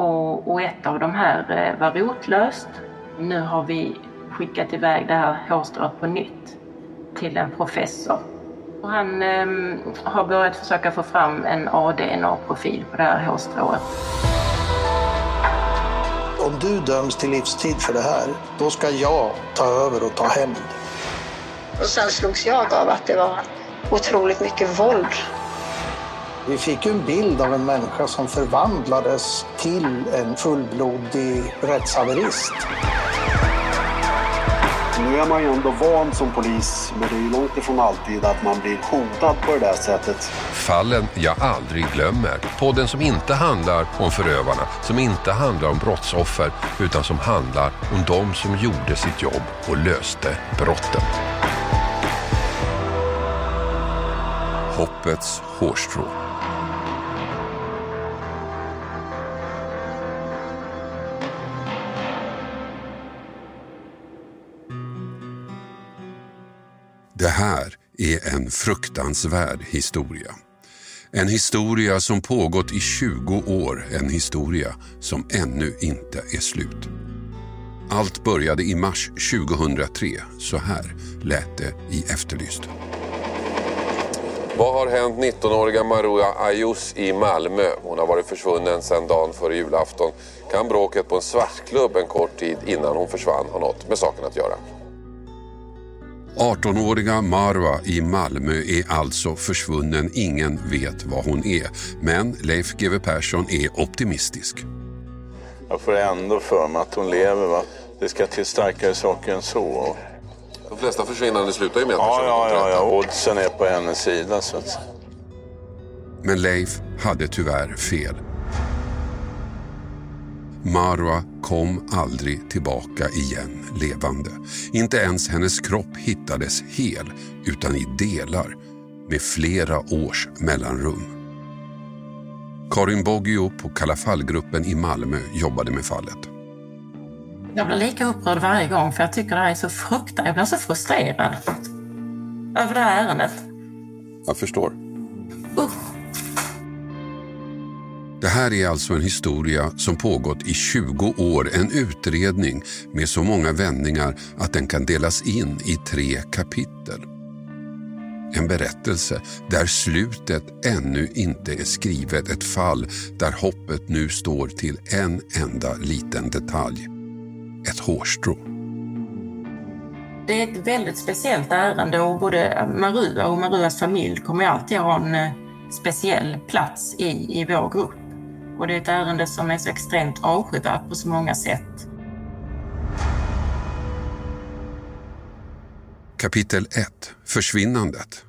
och, och ett av de här eh, var rotlöst. Nu har vi skickat iväg det här hårstrået på nytt till en professor. Och han eh, har börjat försöka få fram en ADNA-profil på det här hårstrået. Om du döms till livstid för det här, då ska jag ta över och ta hämnd. Och sen slogs jag av att det var otroligt mycket våld. Vi fick en bild av en människa som förvandlades till en fullblodig rättshaverist. Nu är man ju ändå van som polis, men det är ju långt ifrån alltid att man blir hotad på det där sättet. Fallen jag aldrig glömmer. Podden som inte handlar om förövarna, som inte handlar om brottsoffer, utan som handlar om de som gjorde sitt jobb och löste brotten. Hoppets hårstrå. Det här är en fruktansvärd historia. En historia som pågått i 20 år, en historia som ännu inte är slut. Allt började i mars 2003. Så här lät det i Efterlyst. Vad har hänt 19-åriga Maria Ayus i Malmö? Hon har varit försvunnen sedan dagen före julafton. Kan bråket på en svartklubb en kort tid innan hon försvann ha något med saken att göra? 18-åriga Marwa i Malmö är alltså försvunnen. Ingen vet var hon är. Men Leif GW Persson är optimistisk. Jag får ändå för mig att hon lever. Va? Det ska till starkare saker än så. De flesta försvinnanden slutar ju med att Ja, personen ja, ja, ja. Oddsen är på hennes sida. Så att... Men Leif hade tyvärr fel. Marwa kom aldrig tillbaka igen levande. Inte ens hennes kropp hittades hel, utan i delar med flera års mellanrum. Karin Boggio på Kalafallgruppen i Malmö jobbade med fallet. Jag blir lika upprörd varje gång för jag tycker det här är så fruktansvärt. Jag blir så frustrerad över det här ärendet. Jag förstår. Usch. Det här är alltså en historia som pågått i 20 år. En utredning med så många vändningar att den kan delas in i tre kapitel. En berättelse där slutet ännu inte är skrivet. Ett fall där hoppet nu står till en enda liten detalj. Ett hårstrå. Det är ett väldigt speciellt ärende och både Marua och Maruas familj kommer alltid ha en eh, speciell plats i, i vår grupp. Och det är ett ärende som är så extremt avskyvärt på så många sätt. Kapitel 1. Försvinnandet.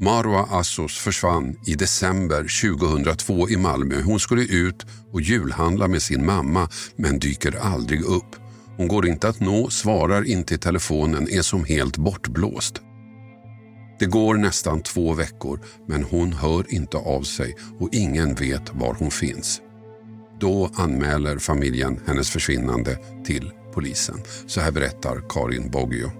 Marwa Assos försvann i december 2002 i Malmö. Hon skulle ut och julhandla med sin mamma men dyker aldrig upp. Hon går inte att nå, svarar inte i telefonen, är som helt bortblåst. Det går nästan två veckor men hon hör inte av sig och ingen vet var hon finns. Då anmäler familjen hennes försvinnande till polisen. Så här berättar Karin Boggio.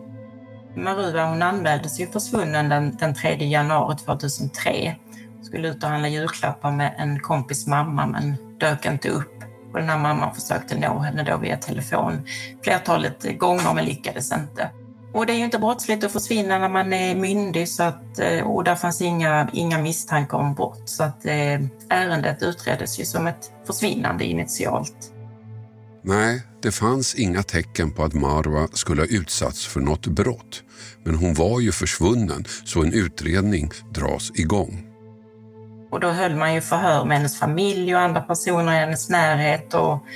Marua hon anmäldes ju försvunnen den, den 3 januari 2003. Skulle ut och handla julklappar med en kompis mamma men dök inte upp. Och den här mamman försökte nå henne då via telefon flertalet gånger men lyckades inte. Och det är ju inte brottsligt att försvinna när man är myndig så att, eh, och där fanns inga, inga misstankar om brott. Så att eh, ärendet utreddes ju som ett försvinnande initialt. Nej, det fanns inga tecken på att Marwa skulle ha utsatts för något brott. Men hon var ju försvunnen så en utredning dras igång. Och då höll man ju förhör med hennes familj och andra personer i hennes närhet och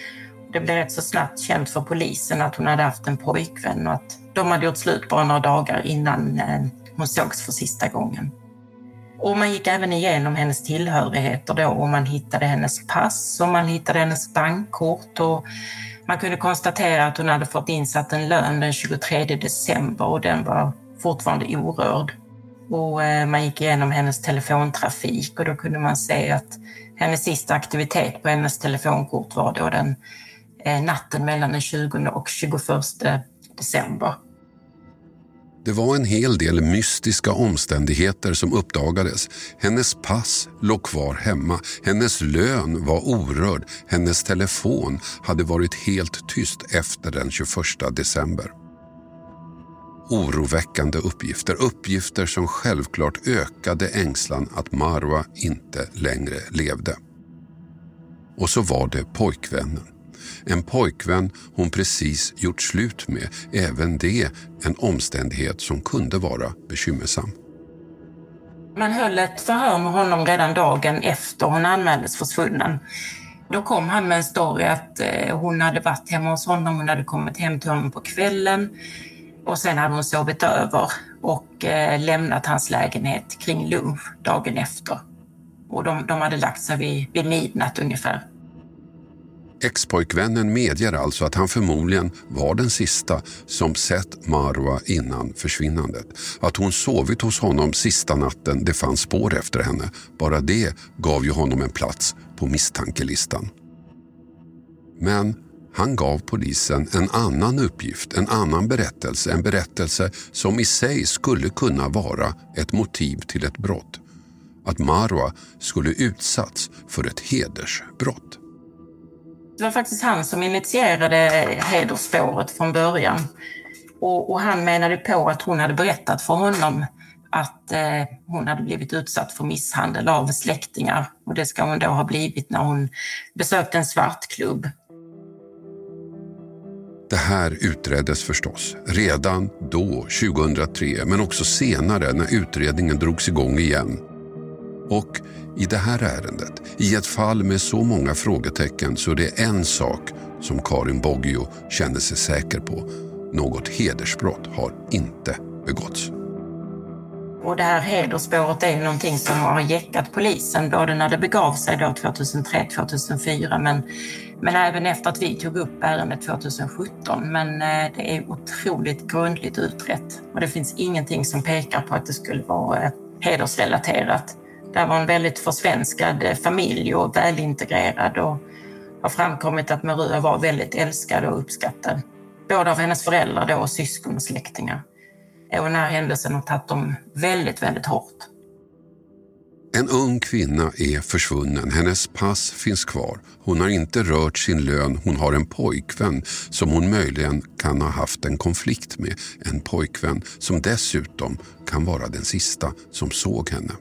det blev rätt så snabbt känt för polisen att hon hade haft en pojkvän och att de hade gjort slut bara några dagar innan eh, hon sågs för sista gången. Och man gick även igenom hennes tillhörigheter då och man hittade hennes pass och man hittade hennes bankkort och man kunde konstatera att hon hade fått insatt en lön den 23 december och den var fortfarande orörd. Och eh, man gick igenom hennes telefontrafik och då kunde man se att hennes sista aktivitet på hennes telefonkort var då den Eh, natten mellan den 20 och 21 december. Det var en hel del mystiska omständigheter som uppdagades. Hennes pass låg kvar hemma, hennes lön var orörd, hennes telefon hade varit helt tyst efter den 21 december. Oroväckande uppgifter, uppgifter som självklart ökade ängslan att Marwa inte längre levde. Och så var det pojkvännen. En pojkvän hon precis gjort slut med, även det en omständighet som kunde vara bekymmersam. Man höll ett förhör med honom redan dagen efter hon anmäldes försvunnen. Då kom han med en story att eh, hon hade varit hemma hos honom, hon hade kommit hem till honom på kvällen och sen hade hon sovit över och eh, lämnat hans lägenhet kring lunch dagen efter. Och de, de hade lagt sig vid, vid midnatt ungefär. Expojkvännen medger alltså att han förmodligen var den sista som sett Marwa innan försvinnandet. Att hon sovit hos honom sista natten det fanns spår efter henne. Bara det gav ju honom en plats på misstankelistan. Men han gav polisen en annan uppgift, en annan berättelse. En berättelse som i sig skulle kunna vara ett motiv till ett brott. Att Marwa skulle utsatts för ett hedersbrott. Det var faktiskt han som initierade hedersspåret från början. Och, och, han menade på att hon hade berättat för honom att eh, hon hade blivit utsatt för misshandel av släktingar. Och det ska hon då ha blivit när hon besökte en svartklubb. Det här utreddes förstås redan då, 2003, men också senare när utredningen drogs igång igen. Och i det här ärendet, i ett fall med så många frågetecken, så är det en sak som Karin Boggio känner sig säker på. Något hedersbrott har inte begåtts. Och det här hedersspåret är ju någonting som har jäckat polisen både när det begav sig då 2003-2004 men, men även efter att vi tog upp ärendet 2017. Men eh, det är otroligt grundligt utrett och det finns ingenting som pekar på att det skulle vara hedersrelaterat. Det var en väldigt försvenskad eh, familj och välintegrerad och har framkommit att Merua var väldigt älskad och uppskattad. Både av hennes föräldrar då och syskon och släktingar. Och den här händelsen har tagit dem väldigt, väldigt hårt. En ung kvinna är försvunnen. Hennes pass finns kvar. Hon har inte rört sin lön. Hon har en pojkvän som hon möjligen kan ha haft en konflikt med. En pojkvän som dessutom kan vara den sista som såg henne.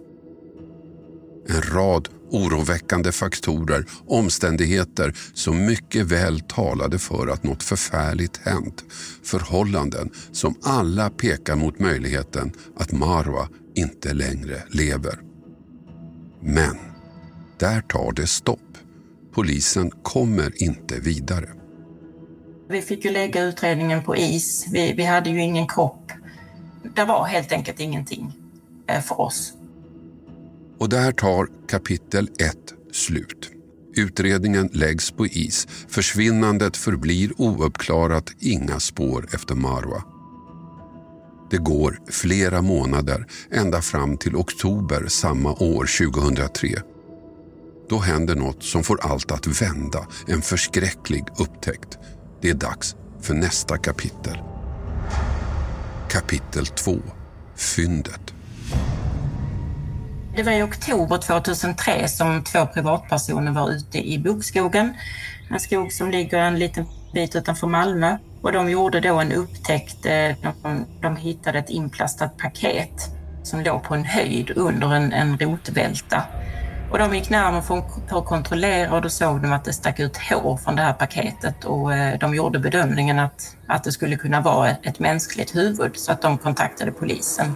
En rad oroväckande faktorer, omständigheter som mycket väl talade för att något förfärligt hänt. Förhållanden som alla pekar mot möjligheten att Marwa inte längre lever. Men där tar det stopp. Polisen kommer inte vidare. Vi fick ju lägga utredningen på is. Vi, vi hade ju ingen kropp. Det var helt enkelt ingenting eh, för oss. Och där tar kapitel 1 slut. Utredningen läggs på is. Försvinnandet förblir ouppklarat, inga spår efter Marwa. Det går flera månader, ända fram till oktober samma år, 2003. Då händer något som får allt att vända, en förskräcklig upptäckt. Det är dags för nästa kapitel. Kapitel 2. Fyndet. Det var i oktober 2003 som två privatpersoner var ute i bokskogen. En skog som ligger en liten bit utanför Malmö. Och de gjorde då en upptäckt. Eh, de, de hittade ett inplastat paket som låg på en höjd under en, en rotvälta. Och de gick närmare för, att kontrollera och då såg de att det stack ut hår från det här paketet och eh, de gjorde bedömningen att, att det skulle kunna vara ett, ett mänskligt huvud så att de kontaktade polisen.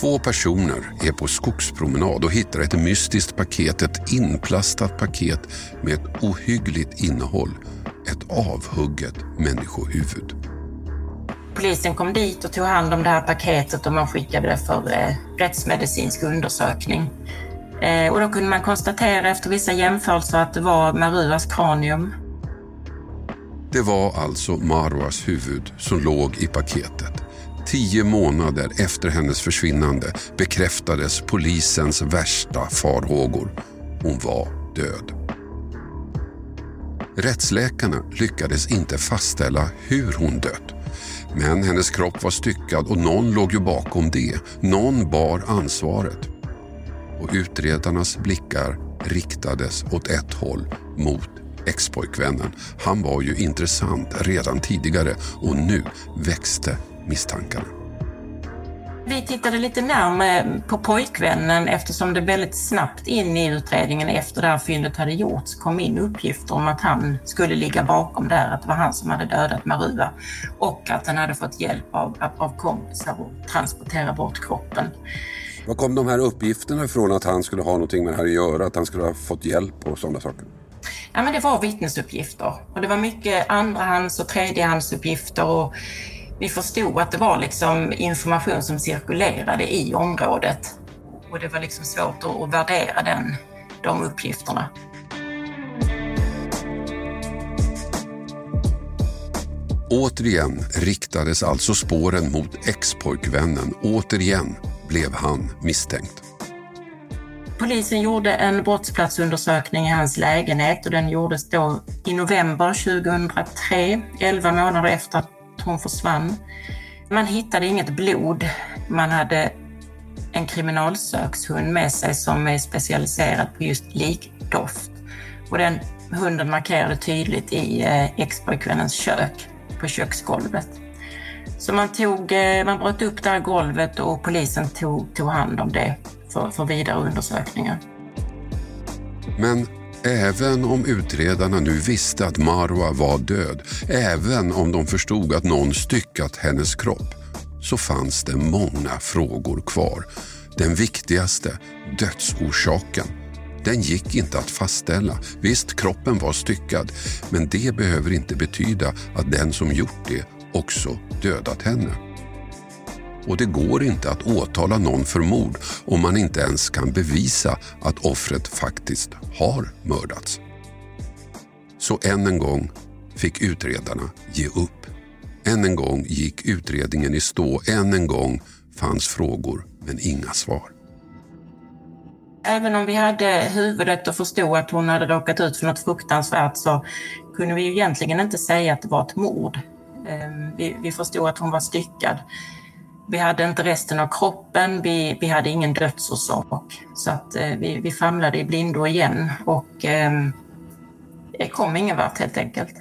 Två personer är på skogspromenad och hittar ett mystiskt paket, ett inplastat paket med ett ohyggligt innehåll. Ett avhugget människohuvud. Polisen kom dit och tog hand om det här paketet och man skickade det för eh, rättsmedicinsk undersökning. Eh, och då kunde man konstatera efter vissa jämförelser att det var Maruas kranium. Det var alltså Marwas huvud som låg i paketet. Tio månader efter hennes försvinnande bekräftades polisens värsta farhågor. Hon var död. Rättsläkarna lyckades inte fastställa hur hon dött. Men hennes kropp var styckad och någon låg ju bakom det. Någon bar ansvaret. Och utredarnas blickar riktades åt ett håll, mot expojkvännen. Han var ju intressant redan tidigare och nu växte misstankarna. Vi tittade lite närmare på pojkvännen eftersom det väldigt snabbt in i utredningen efter det här fyndet hade gjorts kom in uppgifter om att han skulle ligga bakom där, att det var han som hade dödat Marua och att han hade fått hjälp av, av kompisar att transportera bort kroppen. Var kom de här uppgifterna ifrån att han skulle ha någonting med det här att göra, att han skulle ha fått hjälp och sådana saker? Ja, men det var vittnesuppgifter och det var mycket andrahands och tredjehandsuppgifter och vi förstod att det var liksom information som cirkulerade i området. Och det var liksom svårt att värdera den, de uppgifterna. Återigen riktades alltså spåren mot expojkvännen. Återigen blev han misstänkt. Polisen gjorde en brottsplatsundersökning i hans lägenhet och den gjordes då i november 2003, 11 månader efter att hon försvann. Man hittade inget blod. Man hade en kriminalsökshund med sig som är specialiserad på just likdoft. Och den hunden markerade tydligt i eh, expojkvännens kök, på köksgolvet. Så man, tog, eh, man bröt upp det här golvet och polisen tog, tog hand om det för, för vidare undersökningar. Men Även om utredarna nu visste att Marwa var död, även om de förstod att någon styckat hennes kropp, så fanns det många frågor kvar. Den viktigaste, dödsorsaken, den gick inte att fastställa. Visst, kroppen var styckad, men det behöver inte betyda att den som gjort det också dödat henne. Och det går inte att åtala någon för mord om man inte ens kan bevisa att offret faktiskt har mördats. Så än en gång fick utredarna ge upp. Än en gång gick utredningen i stå. Än en gång fanns frågor men inga svar. Även om vi hade huvudet och förstod att hon hade råkat ut för något fruktansvärt så kunde vi egentligen inte säga att det var ett mord. Ehm, vi, förstod att hon var styckad. Vi hade inte resten av kroppen, vi, vi hade ingen dödsorsak. Så att eh, vi, vi famlade i blindo igen och eh, det kom ingen vart helt enkelt.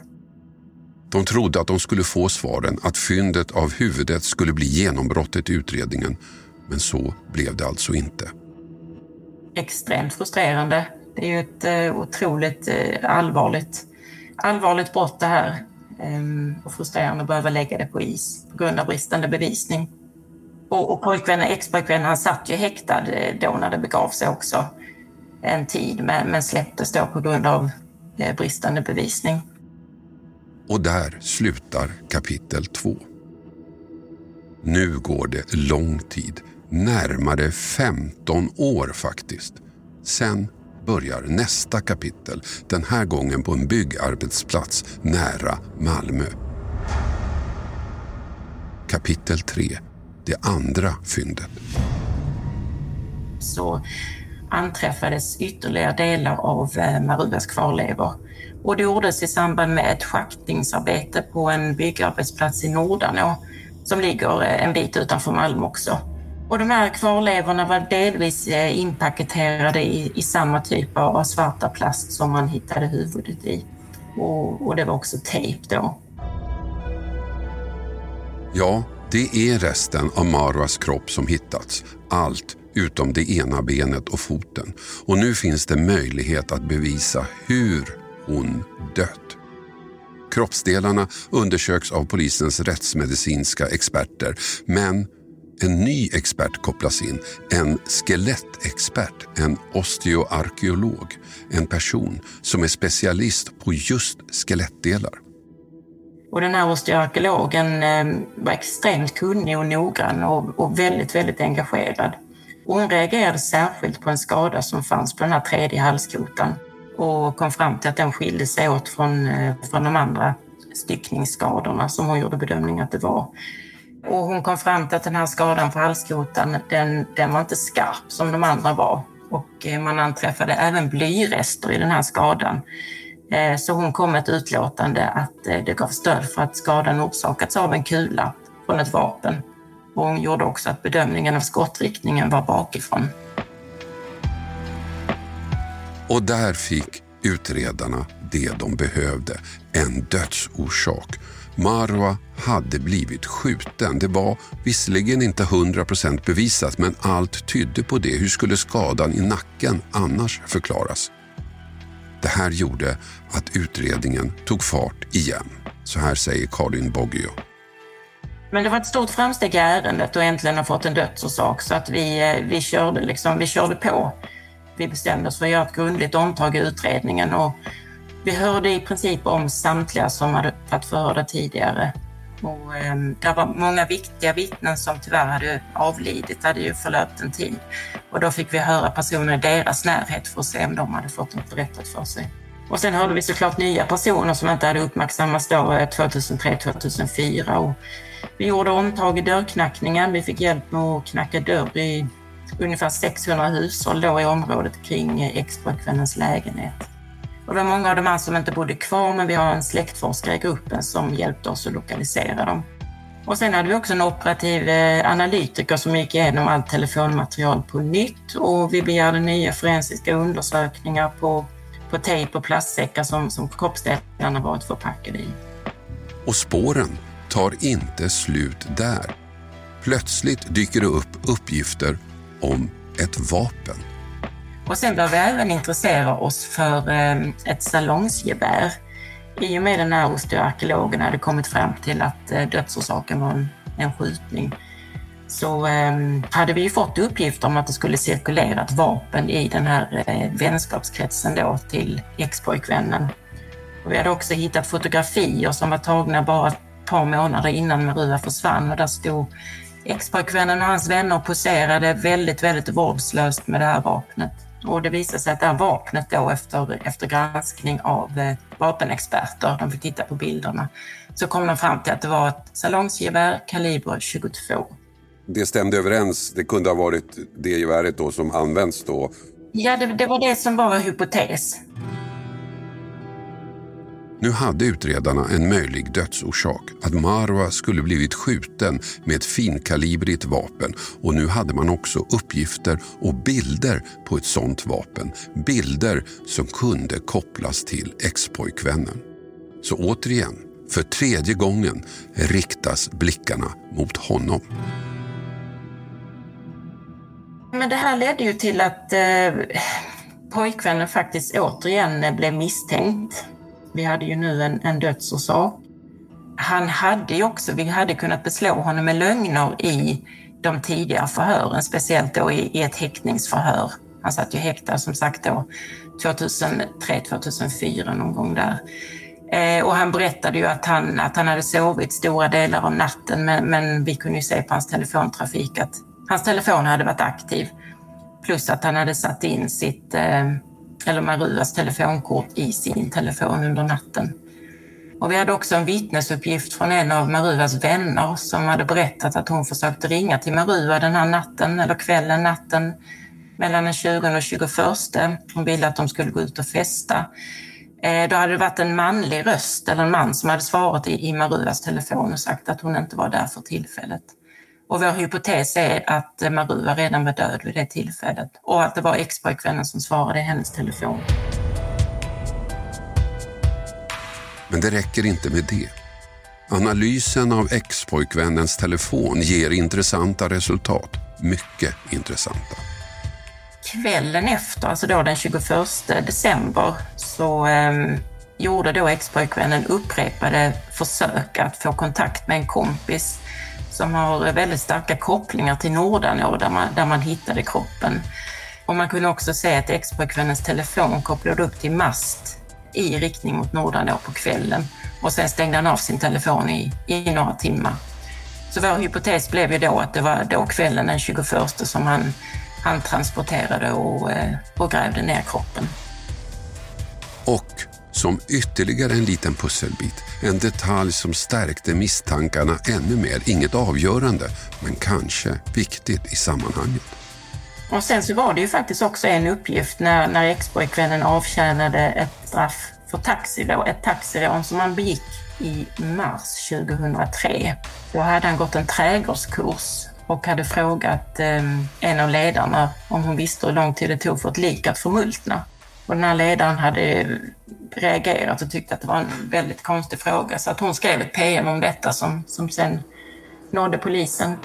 De trodde att de skulle få svaren, att fyndet av huvudet skulle bli genombrottet i utredningen. Men så blev det alltså inte. Extremt frustrerande. Det är ju ett eh, otroligt eh, allvarligt, allvarligt brott det här. Ehm, och frustrerande att behöva lägga det på is på grund av bristande bevisning. Och, och pojkvännen, expojkvännen, han satt ju häktad eh, då när det begav sig också en tid, men, men släpptes då på grund av eh, bristande bevisning. Och där slutar kapitel två. Nu går det lång tid, närmare 15 år faktiskt. Sen börjar nästa kapitel, den här gången på en byggarbetsplats nära Malmö. Kapitel 3 det andra fyndet. Så anträffades ytterligare delar av eh, Maruas kvarlevor. Och det gjordes i samband med ett schaktningsarbete på en byggarbetsplats i Nordanå som ligger en bit utanför Malmö också. Och de här kvarlevorna var delvis inpaketerade i, i samma typ av svarta plast som man hittade huvudet i. Och, och det var också tejp då. Ja, det är resten av Marwas kropp som hittats. Allt utom det ena benet och foten. Och nu finns det möjlighet att bevisa hur hon dött. Kroppsdelarna undersöks av polisens rättsmedicinska experter men en ny expert kopplas in, en skelettexpert, en osteoarkeolog, en person som är specialist på just skelettdelar. Och den här osteoarkeologen eh, var extremt kunnig och noggrann och, och väldigt, väldigt engagerad. Och hon reagerade särskilt på en skada som fanns på den här tredje halskotan och kom fram till att den skilde sig åt från, eh, från de andra styckningsskadorna som hon gjorde bedömning att det var. Och hon kom fram till att den här skadan på halskotan, den, den var inte skarp som de andra var. Och eh, man anträffade även blyrester i den här skadan. Eh, så hon kom med ett utlåtande att eh, det gav stöd för att skadan orsakats av en kula från ett vapen. Och hon gjorde också att bedömningen av skottriktningen var bakifrån. Och där fick utredarna det de behövde, en dödsorsak. Marwa hade blivit skjuten. Det var visserligen inte 100% bevisat men allt tydde på det. Hur skulle skadan i nacken annars förklaras? Det här gjorde att utredningen tog fart igen. Så här säger Karin Boggio. Men det var ett stort framsteg i ärendet och äntligen har fått en dödsorsak så att vi, eh, vi, körde, liksom, vi körde på. Vi bestämde oss för att göra ett grundligt omtag i utredningen och vi hörde i princip om samtliga som hade varit förhörda tidigare. Och, eh, det var många viktiga vittnen som tyvärr hade avlidit, det hade ju förlöpt en tid. Och då fick vi höra personer i deras närhet för att se om de hade fått något berättat för sig. Och sen hörde vi såklart nya personer som inte hade uppmärksammats då eh, 2003-2004. Och vi gjorde omtag i dörrknackningen. Vi fick hjälp med att knacka dörr i ungefär 600 hushåll då i området kring eh, expojkvännens lägenhet. Och det var många av de här som inte bodde kvar, men vi har en släktforskare i gruppen som hjälpte oss att lokalisera dem. Och sen hade vi också en operativ eh, analytiker som gick igenom allt telefonmaterial på nytt och vi begärde nya forensiska undersökningar på, på tejp och plastsäckar som, som kroppsdelarna varit förpackade i. Och spåren tar inte slut där. Plötsligt dyker det upp uppgifter om ett vapen. Och sen började vi även intressera oss för ehm, ett salongsgevär. I och med den här osteoarkeologen hade kommit fram till att eh, dödsorsaken var en, en skjutning så eh, hade vi fått uppgifter om att det skulle cirkulera ett vapen i den här eh, vänskapskretsen då till expojkvännen. Och vi hade också hittat fotografier som var tagna bara ett par månader innan Merua försvann och där stod expojkvännen och hans vänner poserade väldigt, väldigt vårdslöst med det här vapnet. Och det visade sig att det här vapnet då efter, efter granskning av eh, vapenexperter, de fick titta på bilderna, så kom de fram till att det var ett salongsgevär kaliber 22. Det stämde överens, det kunde ha varit det geväret då som används då? Ja, det, det var det som var hypotes. Nu hade utredarna en möjlig dödsorsak, att Marwa skulle blivit skjuten med ett finkalibrigt vapen och nu hade man också uppgifter och bilder på ett sånt vapen. Bilder som kunde kopplas till expojkvännen. Så återigen, för tredje gången riktas blickarna mot honom. Men det här ledde ju till att eh, pojkvännen faktiskt återigen blev misstänkt vi hade ju nu en, en dödsorsak. Han hade ju också, vi hade kunnat beslå honom med lögner i de tidiga förhören, speciellt då i, i ett häktningsförhör. Han satt ju häktad som sagt då 2003, 2004 någon gång där. Eh, och han berättade ju att han, att han hade sovit stora delar av natten men, men vi kunde ju se på hans telefontrafik att hans telefon hade varit aktiv. Plus att han hade satt in sitt eh, eller Maruas telefonkort i sin telefon under natten. Och vi hade också en vittnesuppgift från en av Maruas vänner som hade berättat att hon försökte ringa till Marua den här natten, eller kvällen, natten mellan den 20 och 21. Hon ville att de skulle gå ut och festa. Eh, då hade det varit en manlig röst eller en man som hade svarat i Maruas telefon och sagt att hon inte var där för tillfället. Och vår hypotes är att Marua redan var död vid det tillfället och att det var expojkvännen som svarade i hennes telefon. Men det räcker inte med det. Analysen av expojkvännens telefon ger intressanta resultat. Mycket intressanta. Kvällen efter, alltså då den 21 december, så eh, gjorde då expojkvännen upprepade försök att få kontakt med en kompis som har väldigt starka kopplingar till Nordanå där man, där man hittade kroppen. Och man kunde också se att expojkvännens telefon kopplade upp till mast i riktning mot Nordanå på kvällen och sen stängde han av sin telefon i, i några timmar. Så vår hypotes blev ju då att det var då kvällen den 21 som han, han transporterade och, eh, och grävde ner kroppen. Och som ytterligare en liten pusselbit, en detalj som stärkte misstankarna ännu mer. Inget avgörande, men kanske viktigt i sammanhanget. Och sen så var det ju faktiskt också en uppgift när, när expojkvännen avtjänade ett straff för taxirån, ett taxirån som han begick i mars 2003. Då hade han gått en trädgårdskurs och hade frågat eh, en av ledarna om hon visste hur lång tid det tog för ett lik att förmultna. Och den här ledaren hade reagerat och tyckte att det var en väldigt konstig fråga så att hon skrev ett PM om detta som, som sen nådde polisen.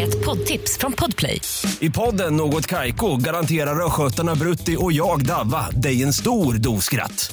Ett poddtips från Podplay. I podden Något Kaiko garanterar östgötarna Brutti och jag, Davva, dig en stor dos skratt.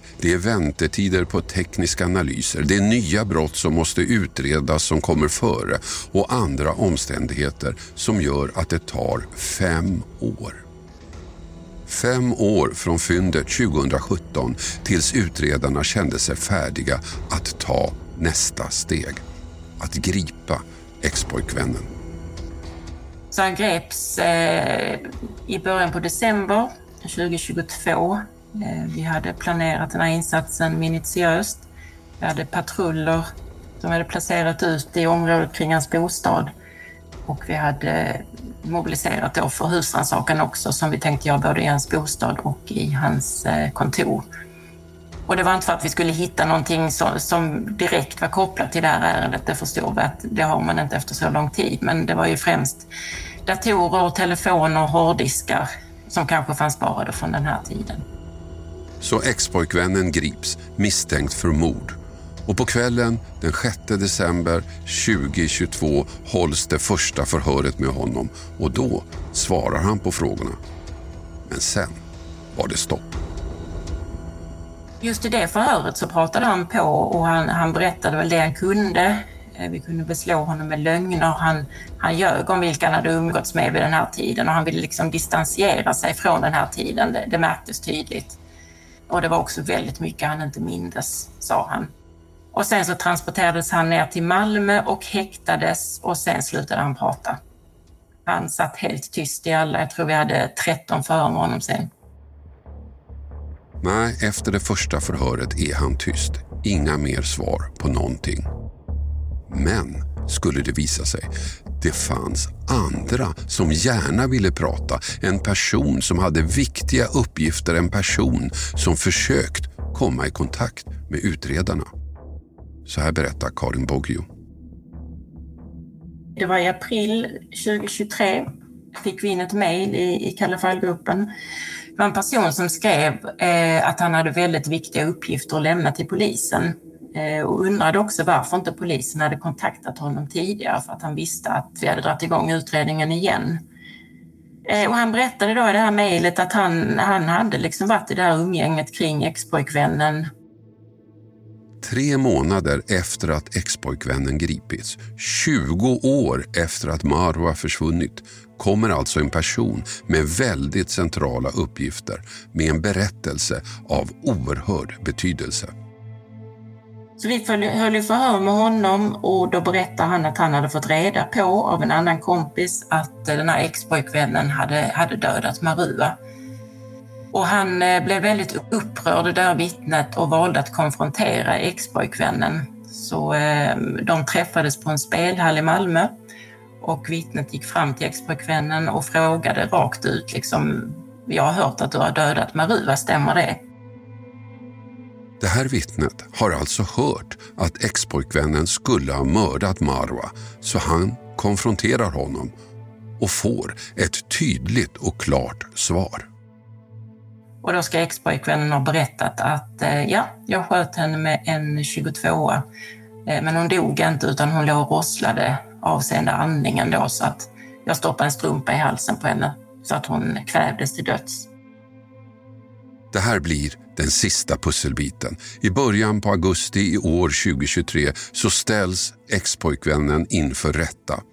Det är väntetider på tekniska analyser, det är nya brott som måste utredas som kommer före och andra omständigheter som gör att det tar fem år. Fem år från fyndet 2017 tills utredarna kände sig färdiga att ta nästa steg. Att gripa expojkvännen. Så han greps eh, i början på december 2022. Eh, vi hade planerat den här insatsen minutiöst. Vi hade patruller som hade placerat ut i området kring hans bostad. Och vi hade mobiliserat då för husrannsakan också som vi tänkte göra både i hans bostad och i hans eh, kontor. Och det var inte för att vi skulle hitta någonting som, som direkt var kopplat till det här ärendet. Det förstår vi att det har man inte efter så lång tid. Men det var ju främst datorer, telefoner, hårddiskar som kanske fanns sparade från den här tiden. Så expojkvännen grips misstänkt för mord. Och på kvällen den 6 december 2022 hålls det första förhöret med honom och då svarar han på frågorna. Men sen var det stopp. Just i det förhöret så pratade han på och han, han berättade väl det han kunde. Eh, vi kunde beslå honom med lögner. Han, han ljög om vilka han hade umgåtts med vid den här tiden och han ville liksom distansiera sig från den här tiden. Det, det märktes tydligt. Och det var också väldigt mycket han inte mindes, sa han. Och sen så transporterades han ner till Malmö och häktades och sen slutade han prata. Han satt helt tyst i alla, jag tror vi hade 13 förhör med honom sen. Nej, efter det första förhöret är han tyst. Inga mer svar på någonting. Men skulle det visa sig, det fanns andra som gärna ville prata. En person som hade viktiga uppgifter, en person som försökt komma i kontakt med utredarna. Så här berättar Karin Boggio. Det var i april 2023 fick vi in ett mejl i, i Kalla fall-gruppen. Det var en person som skrev eh, att han hade väldigt viktiga uppgifter att lämna till polisen Eh, och undrade också varför inte polisen hade kontaktat honom tidigare för att han visste att vi hade dragit igång utredningen igen. Eh, och han berättade då i det här mejlet att han, han hade liksom varit i det här umgänget kring expojkvännen Tre månader efter att expojkvännen gripits, 20 år efter att Marwa försvunnit, kommer alltså en person med väldigt centrala uppgifter med en berättelse av oerhörd betydelse. Så vi höll ju förhör med honom och då berättade han att han hade fått reda på av en annan kompis att eh, den här expojkvännen hade, hade dödat Marua. Och han eh, blev väldigt upprörd, det där vittnet, och valde att konfrontera expojkvännen. Så eh, de träffades på en spelhall i Malmö och vittnet gick fram till expojkvännen och frågade rakt ut liksom, jag har hört att du har dödat Marua, stämmer det? Det här vittnet har alltså hört att expojkvännen skulle ha mördat Marwa så han konfronterar honom och får ett tydligt och klart svar. Och då ska expojkvännen ha berättat att eh, ja, jag sköt henne med en 22 eh, men hon dog inte utan hon låg och rosslade avseende andningen då så att jag stoppade en strumpa i halsen på henne så att hon kvävdes till döds. Det här blir den sista pusselbiten. I början på augusti i år 2023 så ställs expojkvännen inför rätta.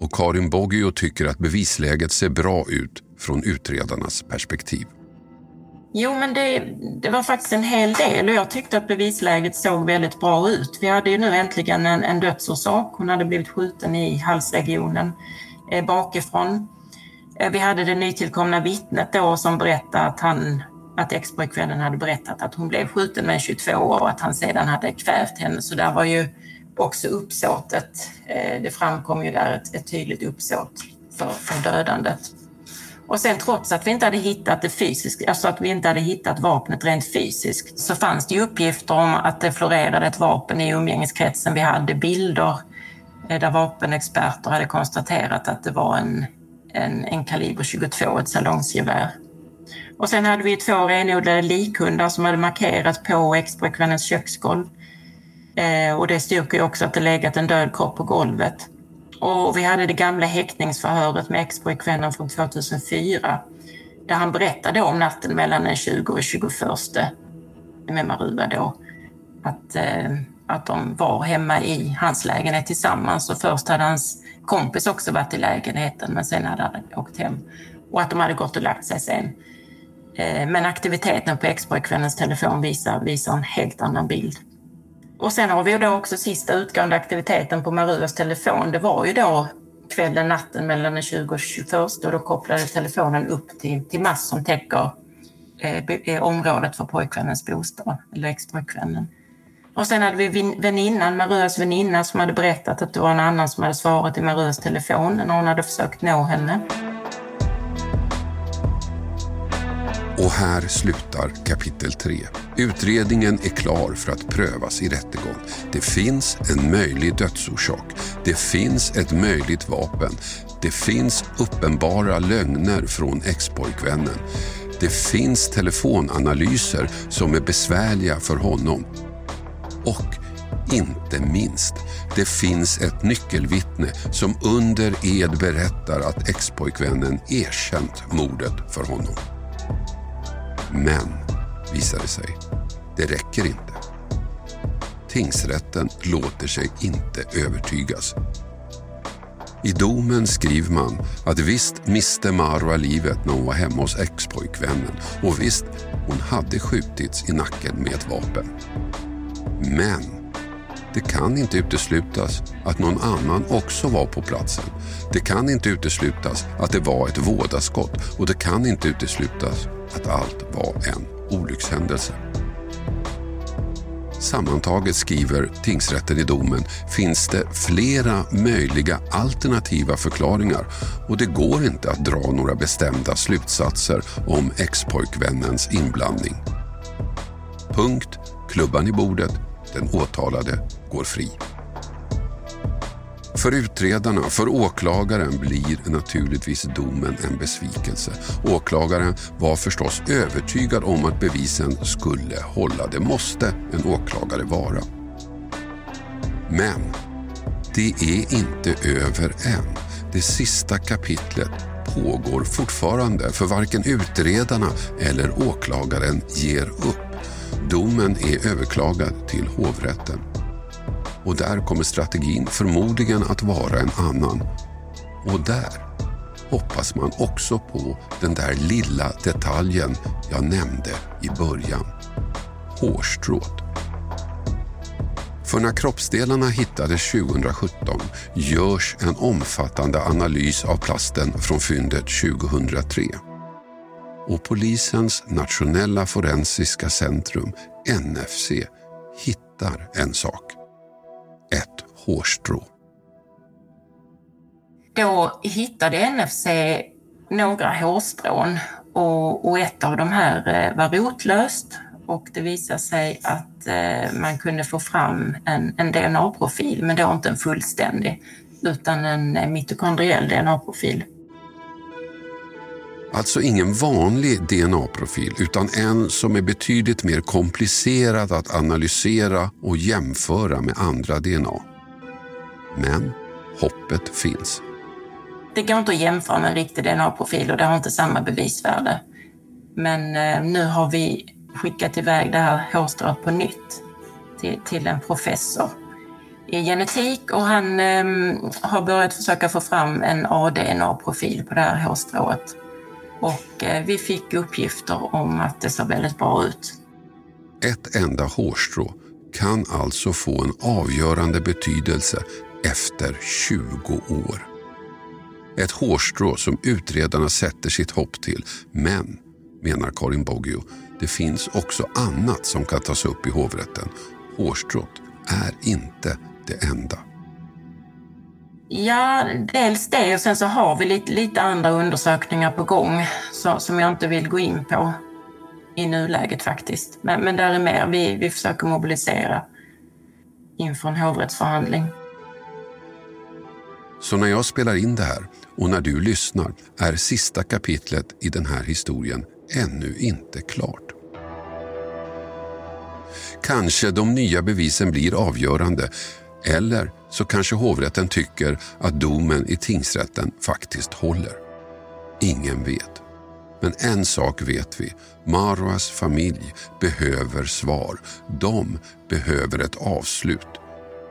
Och Karin Boggio tycker att bevisläget ser bra ut från utredarnas perspektiv. Jo, men det, det, var faktiskt en hel del och jag tyckte att bevisläget såg väldigt bra ut. Vi hade ju nu äntligen en, en dödsorsak. Hon hade blivit skjuten i halsregionen eh, bakifrån. Eh, vi hade det nytillkomna vittnet då som berättade att, han, att expojkvännen hade berättat att hon blev skjuten med 22 år och att han sedan hade kvävt henne. Så där var ju också uppsåtet. Eh, det framkom ju där ett, ett tydligt uppsåt för, för dödandet. Och sen trots att vi inte hade hittat det fysiskt, alltså att vi inte hade hittat vapnet rent fysiskt, så fanns det ju uppgifter om att det florerade ett vapen i umgängeskretsen. Vi hade bilder eh, där vapenexperter hade konstaterat att det var en, en, en kaliber 22, ett salongsgevär. Och sen hade vi två renodlade likhundar som hade markerat på expojkvännens köksgolv. Eh, och det styrker ju också att det legat en död kropp på golvet. Och vi hade det gamla häktningsförhöret med expojkvännen från 2004 där han berättade om natten mellan den 20 och 21 med Maruva då. Att, eh, att de var hemma i hans lägenhet tillsammans och först hade hans kompis också varit i lägenheten men sen hade han åkt hem. Och att de hade gått och lagt sig sen. Eh, men aktiviteten på expojkvännens telefon visar, visar en helt annan bild. Och sen har vi då också sista utgående aktiviteten på Maruas telefon. Det var ju då kvällen, natten mellan den 20 och 21 och då kopplade telefonen upp till, till mass som täcker eh, eh området för pojkvännens bostad, eller expojkvännen. Och sen hade vi väninnan, Maruas väninna som hade berättat att det var en annan som hade svarat i Maruas telefon när hon hade försökt nå henne. Och här slutar kapitel 3. Utredningen är klar för att prövas i rättegång. Det finns en möjlig dödsorsak. Det finns ett möjligt vapen. Det finns uppenbara lögner från expojkvännen. Det finns telefonanalyser som är besvärliga för honom. Och inte minst, det finns ett nyckelvittne som under ed berättar att expojkvännen erkänt mordet för honom. Men, visar det sig, det räcker inte. Tingsrätten låter sig inte övertygas. I domen skriver man att visst miste Marwa livet när hon var hemma hos expojkvännen och visst, hon hade skjutits i nacken med ett vapen. Men det kan inte uteslutas att någon annan också var på platsen. Det kan inte uteslutas att det var ett vådaskott och det kan inte uteslutas att allt var en olyckshändelse. Sammantaget skriver tingsrätten i domen finns det flera möjliga alternativa förklaringar och det går inte att dra några bestämda slutsatser om expojkvännens inblandning. Punkt, klubban i bordet, den åtalade går fri. För utredarna, för åklagaren blir naturligtvis domen en besvikelse. Åklagaren var förstås övertygad om att bevisen skulle hålla. Det måste en åklagare vara. Men det är inte över än. Det sista kapitlet pågår fortfarande för varken utredarna eller åklagaren ger upp. Domen är överklagad till hovrätten. Och där kommer strategin förmodligen att vara en annan. Och där hoppas man också på den där lilla detaljen jag nämnde i början. Hårstrået. För när kroppsdelarna hittades 2017 görs en omfattande analys av plasten från fyndet 2003. Och polisens nationella forensiska centrum, NFC, hittar en sak. Ett hårstrå. Då hittade NFC några hårstrån och, och ett av de här eh, var rotlöst och det visade sig att eh, man kunde få fram en, en DNA-profil, men då inte en fullständig, utan en mitokondriell DNA-profil. Alltså ingen vanlig DNA-profil utan en som är betydligt mer komplicerad att analysera och jämföra med andra DNA. Men hoppet finns. Det går inte att jämföra med en riktig DNA-profil och det har inte samma bevisvärde. Men eh, nu har vi skickat iväg det här hårstrået på nytt till, till en professor i genetik och han eh, har börjat försöka få fram en ADNA-profil på det här hårstrået. Och eh, vi fick uppgifter om att det ser väldigt bra ut. Ett enda hårstrå kan alltså få en avgörande betydelse efter 20 år. Ett hårstrå som utredarna sätter sitt hopp till. Men, menar Karin Boggio, det finns också annat som kan tas upp i hovrätten. Hårstrået är inte det enda. Ja, dels det och sen så har vi lite, lite andra undersökningar på gång så, som jag inte vill gå in på i nuläget faktiskt. Men, men där är mer, vi, vi försöker mobilisera inför en hovrättsförhandling. Så när jag spelar in det här och när du lyssnar är sista kapitlet i den här historien ännu inte klart. Kanske de nya bevisen blir avgörande eller så kanske hovrätten tycker att domen i tingsrätten faktiskt håller. Ingen vet. Men en sak vet vi. Marwas familj behöver svar. De behöver ett avslut.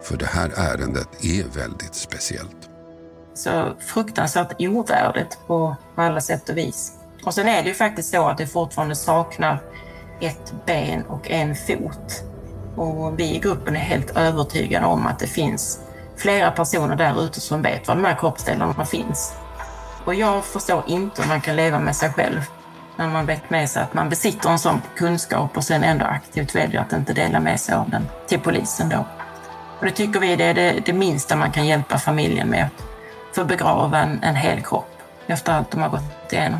För det här ärendet är väldigt speciellt. Så fruktansvärt ovärdigt på alla sätt och vis. Och sen är det ju faktiskt så att det fortfarande saknar ett ben och en fot. Och vi i gruppen är helt övertygade om att det finns flera personer där ute som vet var de här kroppsdelarna finns. Och jag förstår inte hur man kan leva med sig själv när man vet med sig att man besitter en sån kunskap och sen ändå aktivt väljer att inte dela med sig av den till polisen då. Och det tycker vi det är det, det minsta man kan hjälpa familjen med, för att begrava en, en hel kropp efter allt de har gått igenom.